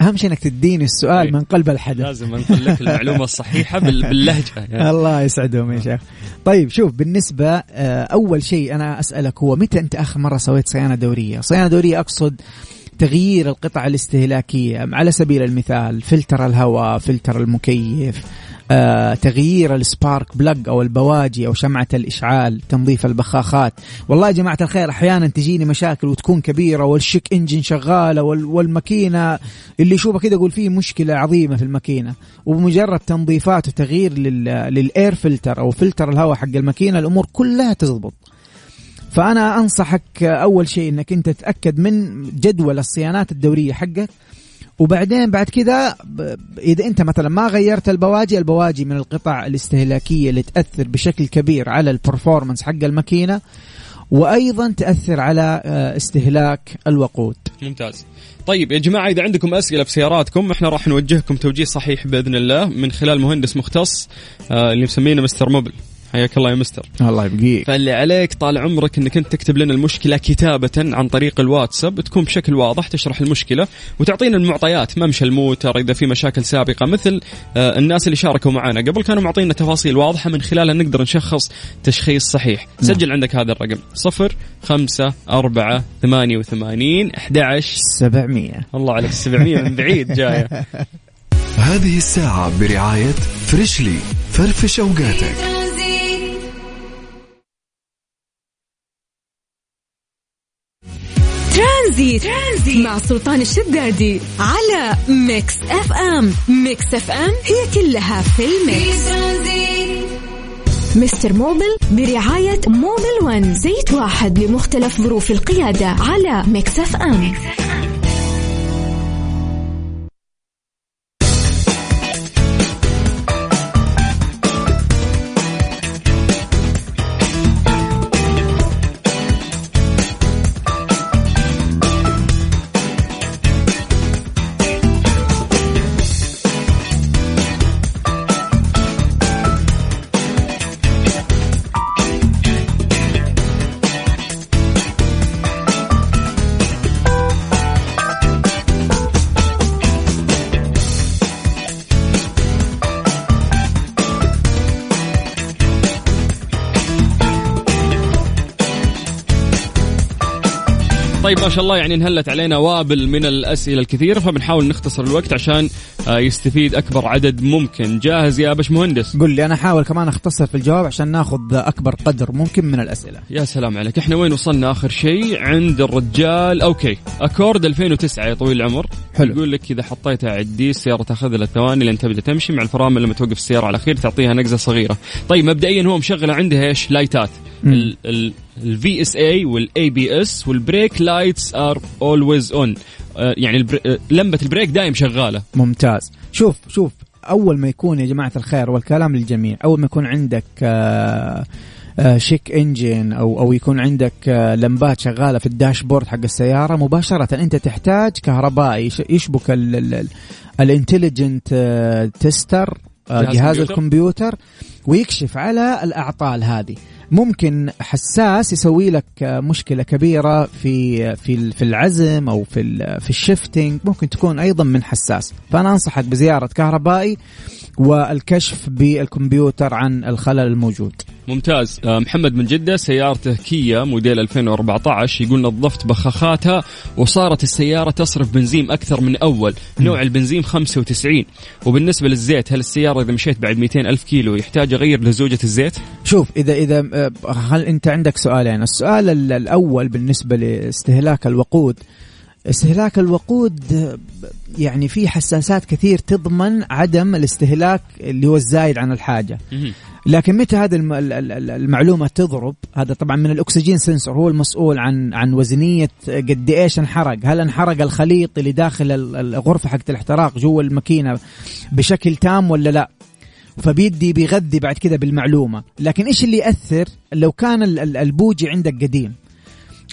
أهم شيء إنك تديني السؤال إيه. من قلب الحدث. لازم انقل لك المعلومة الصحيحة بال- باللهجة. يعني. الله يسعدهم يا شيخ. طيب شوف بالنسبة آه، أول شيء أنا أسألك هو متى أنت آخر مرة سويت صيانة دورية؟ صيانة دورية أقصد تغيير القطع الاستهلاكية على سبيل المثال فلتر الهواء فلتر المكيف آه، تغيير ال spark plug أو البواجي أو شمعة الإشعال تنظيف البخاخات. والله يا جماعة الخير أحيانا تجيني مشاكل وتكون كبيرة وال check engine شغالة وال- والماكينة اللي يشوفها كده يقول فيه مشكلة عظيمة في الماكينة. وبمجرد تنظيفات وتغيير لل لل air filter أو فلتر الهواء حق الماكينة الأمور كلها تزبط. فأنا أنصحك أول شيء إنك أنت تتأكد من جدول الصيانات الدورية حقك. وبعدين بعد كذا إذا أنت مثلا ما غيرت البواجي البواجي من القطع الاستهلاكية اللي تأثر بشكل كبير على البرفورمانس حق الماكينة وأيضا تأثر على آه، استهلاك الوقود. ممتاز. طيب يا جماعة إذا عندكم أسئلة في سياراتكم إحنا راح نوجهكم توجيه صحيح بإذن الله من خلال مهندس مختص آه اللي مسمينه مستر موبل. حياك الله يا مستر. الله يبقيك. فاللي عليك طال عمرك إنك أنت تكتب لنا المشكلة كتابة عن طريق الواتساب تكون بشكل واضح تشرح المشكلة وتعطينا المعطيات ممشى الموتر إذا في مشاكل سابقة مثل آه، الناس اللي شاركوا معنا. قبل كانوا معطينا تفاصيل واضحة من خلالها نقدر نشخص تشخيص صحيح. سجل عندك هذا الرقم صفر خمسة أربعة ثمانية وثمانين أحد 700 الله عليك 700 من بعيد جاية. هذه الساعة برعاية فريشلي فرفش أوقاتك. ترانزيت. ترانزيت. مع سلطان الشدادي على ميكس اف ام. ميكس اف ام هي كلها في الميكس. مستر موبل برعاية موبل ون. زيت واحد لمختلف ظروف القيادة على ميكس اف ام. طيب ما شاء الله يعني انهلت علينا وابل من الأسئلة الكثيره فبنحاول نختصر الوقت عشان آه، يستفيد أكبر عدد ممكن. جاهز يا باش مهندس قل لي أنا أحاول كمان أختصر في الجواب عشان ناخذ أكبر قدر ممكن من الأسئلة. يا سلام عليك. إحنا وين وصلنا آخر شيء؟ عند الرجال. okay. أكورد 2009 يا طويل العمر. حلو. يقول لك إذا حطيتها على ال D السياره تاخذ لها ثواني لين تبدأ تمشي. مع الفرامل لما توقف السيارة على الاخير تعطيها نقزة صغيرة. طيب مبدئيا هو مشغله عندها إيش؟ لايتات. ال VSA وال ABS وال brake lights are always on يعني البر... آه، لمبة ال brake دايم شغالة. ممتاز. شوف شوف أول ما يكون يا جماعة الخير والكلام للجميع أول ما يكون عندك آه آه check engine أو أو يكون عندك آه لمبات شغالة في ال dashboard حق السيارة مباشرة أنت تحتاج كهربائي يش- يشبك ال intelligent tester جهاز جهاز كمبيوتر. الكمبيوتر ويكشف على الأعطال هذه. ممكن حساس يسوي لك مشكلة كبيرة في في في العزم أو في في الشيفتنج ممكن تكون أيضا من حساس. فأنا أنصحك بزيارة كهربائي والكشف بالكمبيوتر عن الخلل الموجود. ممتاز. آه، محمد من جدة سيارته كيا موديل 2014 يقول نظفت بخاخاتها وصارت السيارة تصرف بنزين أكثر من أول. نوع البنزين 95 وبالنسبة للزيت هل السيارة إذا مشيت بعد 200 ألف كيلو يحتاج أغير لزوجة الزيت؟ شوف إذا إذا آه، هل انت عندك سؤالين؟ السؤال ال- الأول بالنسبة لاستهلاك الوقود. استهلاك الوقود يعني في حساسات كثير تضمن عدم الاستهلاك اللي هو الزايد عن الحاجة. لكن متى هذه الم- ال- ال- ال- المعلومة تضرب؟ هذا طبعا من الأكسجين سنسور هو المسؤول عن عن وزنية قد إيش انحرق. هل انحرق الخليط اللي داخل ال- الغرفه حقت الاحتراق جوا الماكينة بشكل تام ولا لا؟ فبيدي بيغذي بعد كده بالمعلومة. لكن إيش اللي يأثر؟ لو كان ال- ال- البوجي عندك قديم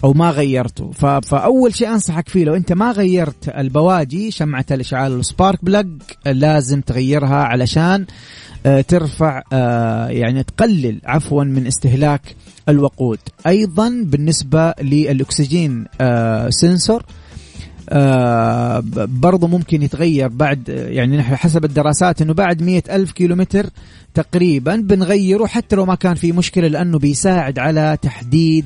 أو ما غيرته. فأول شيء أنصحك فيه لو أنت ما غيرت البواجي شمعة الإشعال ال spark plug لازم تغيرها علشان آه، ترفع آه، يعني تقلل عفوا من استهلاك الوقود. أيضا بالنسبة للأكسجين آه، sensor آه، برضو ممكن يتغير بعد يعني نحن حسب الدراسات إنه بعد مية ألف كيلومتر تقريبا بنغيره حتى لو ما كان في مشكلة لأنه بيساعد على تحديد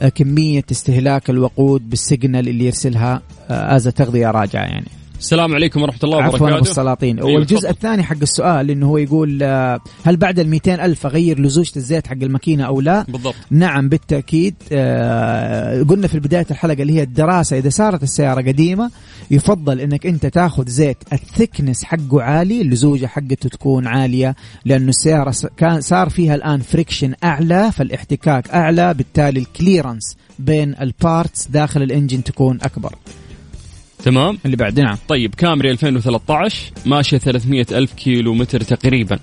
آه، كمية استهلاك الوقود بال signal اللي يرسلها as تغذية راجعة يعني. السلام عليكم ورحمة الله عفوا أبو وبركاته. السلاطين. أيوة، والجزء تفضل. الثاني حق السؤال إنه هو يقول آه، هل بعد ال 200 ألف أغير لزوجة الزيت حق الماكينة أو لا؟ بالضبط. نعم بالتأكيد. آه، قلنا في بدايه الحلقة اللي هي الدراسة إذا صارت السيارة قديمة يفضل إنك أنت تاخذ زيت ال thickness حقه عالي اللزوجه حقته تكون عالية لأنه السيارة كان صار فيها الآن friction أعلى فالاحتكاك أعلى بالتالي ال clearance بين ال parts داخل ال engine تكون أكبر. تمام؟ اللي بعد نعم. طيب كامري 2013 ماشية 300 ألف كيلو متر تقريبا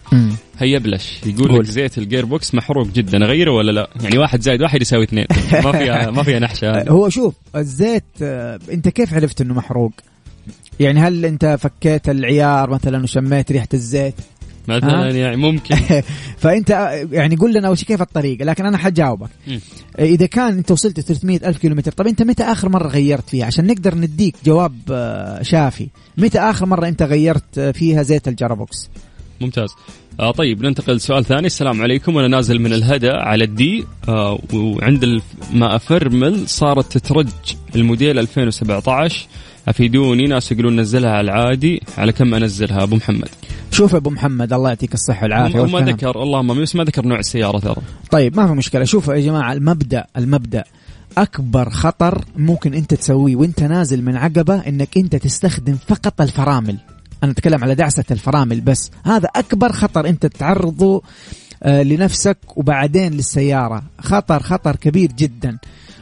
هيا بلش. يقول قول. لك زيت ال gearbox محروق جدا. أغيره ولا لا؟ يعني واحد زائد واحد يساوي اثنين. ما فيها ما فيها نحشة. هو شوف الزيت آه، أنت كيف عرفت إنه محروق؟ يعني هل أنت فكيت العيار مثلا وشميت ريحة الزيت؟ مثلا؟ يعني ممكن. فأنت يعني قول لنا أول شيء كيف الطريقة لكن أنا حجاوبك. إذا كان أنت وصلت 300 ألف كيلومتر طب أنت متى آخر مرة غيرت فيها؟ عشان نقدر نديك جواب آه، شافي. متى آخر مرة أنت غيرت آه، فيها زيت ال gearbox؟ ممتاز. آه طيب ننتقل لسؤال ثاني. السلام عليكم. أنا نازل من الهدى على ال D آه وعند ما أفرمل صارت تترج الموديل 2017 أفيدوني ناس يقولون نزلها على العادي. على كم أنزلها؟ أبو محمد. شوف أبو محمد الله يعطيك الصحة والعافية ما. ذكر اللهم بس ما ذكر نوع السيارة ترى. طيب ما في مشكلة. شوفوا يا جماعة المبدأ المبدأ. أكبر خطر ممكن أنت تسويه وأنت نازل من عقبة إنك أنت تستخدم فقط الفرامل. أنا أتكلم على دعسة الفرامل بس. هذا أكبر خطر أنت تعرضه آه، لنفسك وبعدين للسيارة. خطر خطر كبير جدا.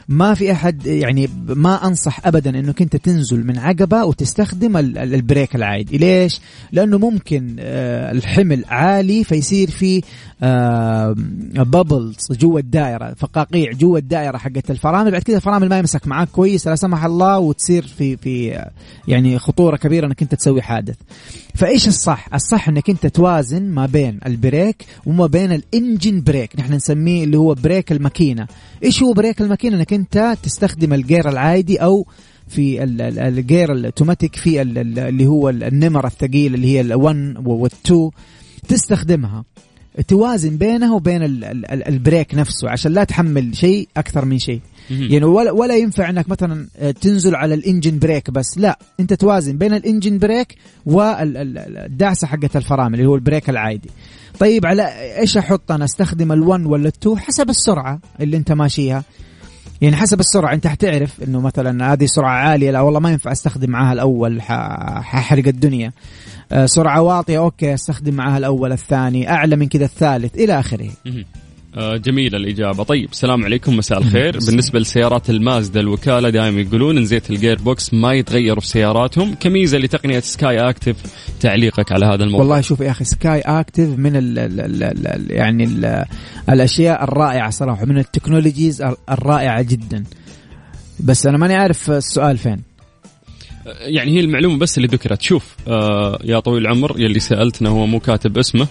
ما في أحد يعني ما أنصح ابدا انك انت تنزل من عقبة وتستخدم ال- ال- البريك العادي. ليش؟ لأنه ممكن آه، الحمل عالي فيصير في بابلز جوا الدائرة فقاقيع جوا الدائرة حقت الفرامل. بعد كذا الفرامل ما يمسك معاك كويس لا سمح الله وتصير في في آه، يعني خطورة كبيرة إنك أنت تسوي حادث. فإيش الصح؟ الصح إنك أنت توازن ما بين ال brake وما بين ال engine brake. نحن نسميه اللي هو brake الماكينة. إيش هو brake الماكينة؟ إنك أنت تستخدم ال gear العادي أو في ال- ال- ال gear ال automatic في ال- ال- اللي هو ال- النمر الثقيل اللي هي ال1 وال2 تستخدمها. توازن بينها وبين ال ال ال brake نفسه عشان لا تحمل شيء أكثر من شيء. يعني ولا ولا ينفع إنك مثلا آه، تنزل على ال engine brake بس. لا أنت توازن بين ال engine brake والدعسه حقت الفرامل اللي هو ال brake العادي. طيب على إيش أحط أنا استخدم ال1 ولا ال2 حسب السرعة اللي أنت ماشيها. يعني حسب السرعة أنت حتعرف إنه مثلا هذه سرعة عالية. لا والله ما ينفع أستخدم معاها الأول ححرق الدنيا. سرعة واطية. okay أستخدم معاها الأول الثاني أعلى من كذا الثالث إلى آخره. آه، جميلة الإجابة. طيب السلام عليكم مساء الخير. بالنسبة لسيارات المازدا الوكالة دائما يقولون إن زيت ال gearbox ما يتغير في سياراتهم. كميزة لتقنية سكاي أكتف تعليقك على هذا الموضوع. والله شوف يا أخي سكاي أكتف من ال ال ال ال يعني ال الأشياء الرائعة صراحة من التكنولوجيز الرائعة جدا. بس أنا ماني عارف السؤال فين. آه، يعني هي المعلومة بس اللي ذكرت شوف آه يا طويل العمر يلي سألتنا هو مو كاتب اسمه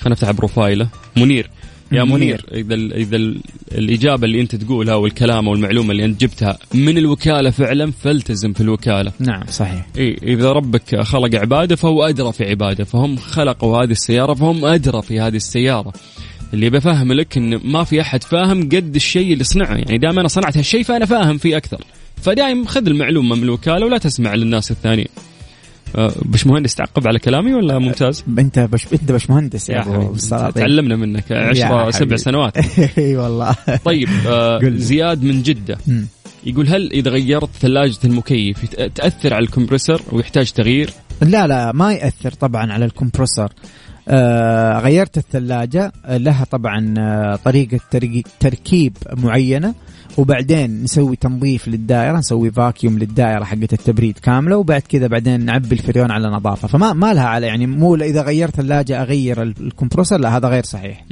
خلينا نفتح بروفايله منير يا منير إذا إذا ال الإجابة اللي أنت تقولها والكلام أو المعلومة اللي أنت جبتها من الوكالة فعلا فالتزم في الوكالة. نعم صحيح. إي إذا ربك خلق عباده فهو أدرى في عباده فهم خلقوا هذه السيارة فهم أدرى في هذه السيارة. اللي بفهم لك إن ما في أحد فاهم قد الشيء اللي صنعه يعني دائما أنا صنعت هالشيء فأنا فاهم فيه أكثر. فدايم خذ المعلومة من الوكالة ولا تسمع للناس الثانيين. آه، بش مهندس تعقب على كلامي ولا ممتاز؟ أنت بش أنت بش مهندس يا, يا تعلمنا منك عشرة سبع سنوات. إي والله. طيب آه زياد من جدة يقول هل إذا غيرت ثلاجة المكيف تأثر على الكمبرسر ويحتاج تغيير؟ لا لا ما يأثر طبعا على الكمبرسر آه غيرت الثلاجة لها طبعا طريقة تركيب معينة. وبعدين نسوي تنظيف للدائرة نسوي فاكيوم للدائرة حقت التبريد كاملة وبعد كذا بعدين نعبي الفريون على نظافة. فما ما لها على يعني مو إذا غيرت ثلاجه أغير الكمبروسر لا هذا غير صحيح.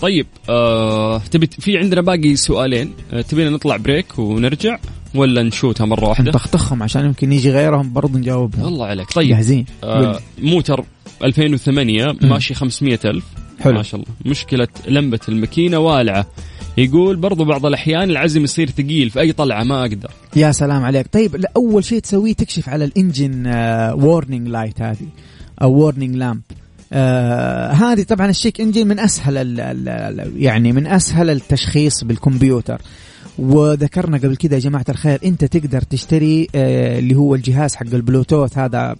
طيب آه تبي في عندنا باقي سؤالين. آه تبينا نطلع break ونرجع ولا ن shoot ها مرة واحدة؟ نطخطخهم عشان يمكن يجي غيرهم برضه نجاوبهم. الله عليك. طيب جاهزين آه موتر 2008 ماشي 500 ألف. حلو. ما شاء الله. مشكلة لمبة الماكينة والعة. يقول برضو بعض الأحيان العزم يصير ثقيل في أي طلعة؟ ما أقدر. يا سلام عليك. طيب أول شيء تسويه تكشف على ال engine warning light هذه أو warning lamp آه هذه طبعا ال check engine من أسهل ال ال يعني من أسهل التشخيص بالكمبيوتر. وذكرنا قبل كذا يا جماعة الخير أنت تقدر تشتري آه اللي هو الجهاز حق البلوتوث هذا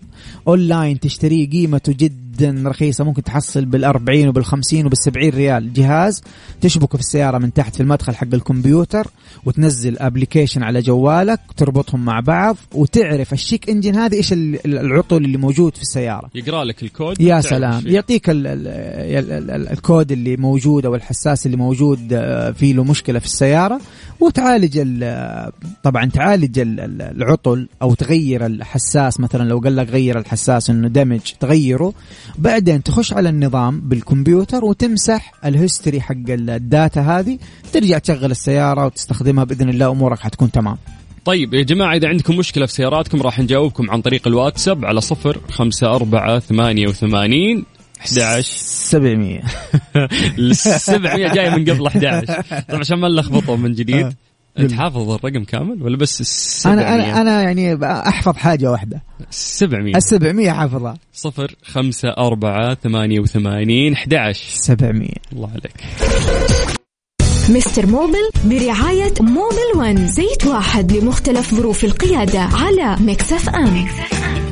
اونلاين تشتريه قيمته جدا جدا رخيصة ممكن تحصل بالأربعين وبالخمسين وبالسبعين ريال. جهاز تشبكه في السيارة من تحت في المدخل حق الكمبيوتر وتنزل application على جوالك تربطهم مع بعض وتعرف ال check engine هذه إيش العطل اللي موجود في السيارة. يقرأ لك الكود يا سلام. يعطيك ال ال ال ال الكود اللي موجود أو الحساس اللي موجود آه، فيه له مشكلة في السيارة وتعالج طبعا تعالج العطل أو تغير الحساس. مثلا لو قال لك غير الحساس إنه damage تغيره. بعدين تخش على النظام بالكمبيوتر وتمسح ال history حق ال data هذه ترجع تشغل السيارة وتستخدمها بإذن الله أمورك حتكون تمام. طيب يا جماعة إذا عندكم مشكلة في سياراتكم راح نجاوبكم عن طريق الواتساب على صفر خمسة أربعة ثمانية وثمانين 11 700 ال 700 جاي من قبل 11 طبعا عشان ما نلخبطهم من جديد. انت حافظ الرقم كامل ولا بس السبعمية؟ أنا أنا أنا يعني أحفظ حاجة واحدة. 700 ال 700 حافظها 0 5 4 88 11 700 الله عليك. مستر موبل برعاية موبل ون زيت واحد لمختلف ظروف القيادة على Mix FM, Mix FM.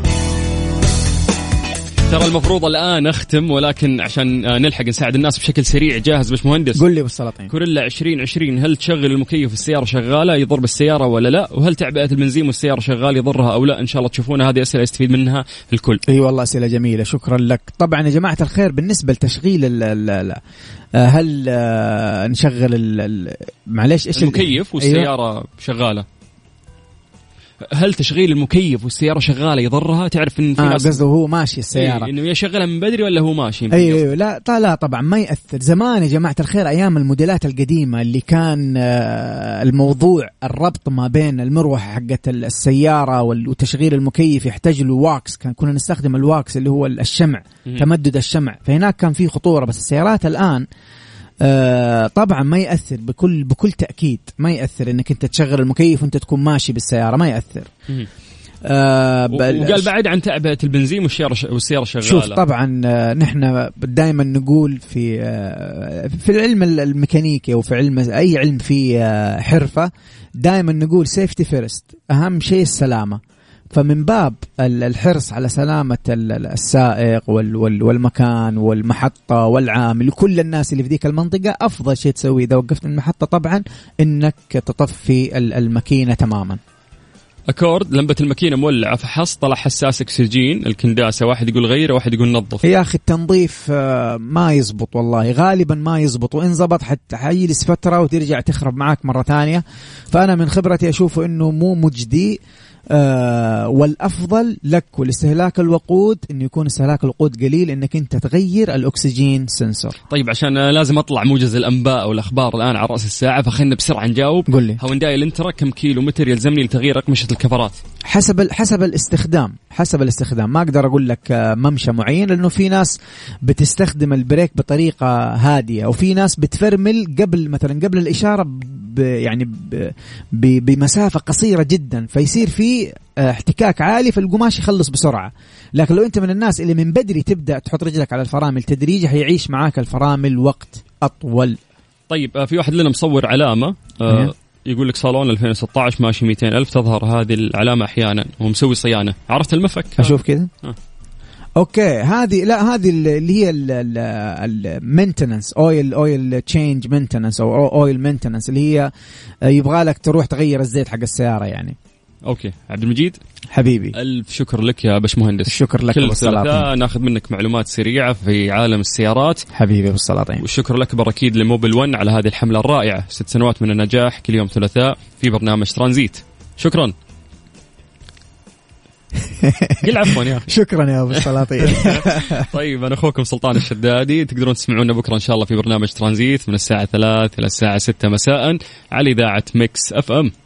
ترى المفروض الآن أختم ولكن عشان آه، نلحق نساعد الناس بشكل سريع. جاهز باش مهندس قول لي بالسلاطين. كوريلا 2020 هل تشغل المكيف السياره شغالة يضر بالسيارة ولا لا؟ وهل تعبئة البنزين والسيارة شغال يضرها أو لا؟ إن شاء الله تشوفونها. هذه أسئلة يستفيد منها الكل. إي والله أسئلة جميلة شكرا لك. طبعا يا جماعة الخير بالنسبة لتشغيل ال ال آه، هل آه، نشغل معلش إيش المكيف والسيارة أيوة. شغالة. هل تشغيل المكيف والسيارة شغالة يضرها؟ تعرف إن في آه ناس قصده هو ماشي السيارة. إيه إنه يشغلها من بدري ولا هو ماشي أيوه أيوه لا لا طبعا ما يأثر. زمان يا جماعة الخير أيام الموديلات القديمة اللي كان آه الموضوع الربط ما بين المروحة حقت السيارة وتشغيل المكيف يحتاج له wax. كان كنا نستخدم ال wax اللي هو الشمع تمدد الشمع. فهناك كان في خطورة بس السيارات الآن آه طبعا ما يأثر بكل بكل تأكيد. ما يأثر إنك أنت تشغل المكيف وأنت تكون ماشي بالسيارة. ما يأثر. آه وقال بعد عن تعبئه البنزين والسيارة والسيارة شغالة. شوف طبعا آه، نحن دائما نقول في آه، في العلم الميكانيكي وفي علم أي علم فيه آه، حرفة دائما نقول safety first أهم شيء السلامة. فمن باب الحرص على سلامة السائق والمكان والمحطة والعامل وكل الناس اللي في ذيك المنطقة أفضل شيء تسويه إذا وقفت المحطة طبعا إنك تطفي الماكينة تماما. أكورد لمبة الماكينة مولعة فحص طلع حساس أكسجين الكنداسة واحد يقول غيره واحد يقول نظف. يا أخي التنظيف آه، ما يزبط والله غالبا ما يزبط وإن زبط حيجلس فترة وترجع تخرب معك مرة ثانية. فأنا من خبرتي أشوفه إنه مو مجدي آه والأفضل لك ولاستهلاك الوقود انه يكون استهلاك الوقود قليل إنك أنت تغير الأكسجين سنسور. طيب عشان لازم أطلع موجز الأنباء والأخبار الآن على رأس الساعة فخلنا بسرعة نجاوب. قل لي. هونداي الانترا كم كيلو متر يلزمني لتغيير أقمشة الكفرات؟ حسب حسب الاستخدام حسب الاستخدام. ما أقدر أقول لك آه، ممشى معين لأنه في ناس بتستخدم ال brake بطريقة هادية وفي ناس بتفرمل قبل مثلا قبل الإشارة ب يعني ب بمسافة قصيرة جدا فيصير في آه، احتكاك عالي فالقماش يخلص بسرعة. لكن لو انت من الناس اللي من بدري تبدأ تحط رجلك على الفرامل تدريجي حيعيش معاك الفرامل وقت أطول. طيب آه، في واحد لنا مصور علامة آه يقول لك صالون 2016 ماشي 200 ألف تظهر هذه العلامة أحيانا ومسوي صيانة. عرفت المفك؟ أشوف كذا. آه. أوكي هذه لا هذه اللي هي ال maintenance oil oil change maintenance أو oil maintenance اللي هي يبغى لك تروح تغير الزيت حق السيارة يعني. أوكي. عبد المجيد. حبيبي. ألف شكر لك يا باش مهندس شكر لك كل ثلاثاء ناخذ منك معلومات سريعة في عالم السيارات. حبيبي بالسلاطين والشكر الاكبر أكيد لموبل 1 على هذه الحملة الرائعة. ست سنوات من النجاح كل يوم ثلاثاء في برنامج ترانزيت. شكرا. قل عفوا يا شكرا يا أبو السلاطين. طيب أنا أخوكم سلطان الشدادي. تقدرون تسمعونا بكرة إن شاء الله في برنامج ترانزيت من الساعة 3 إلى الساعة 6 مساء على إذاعة مكس أف أم.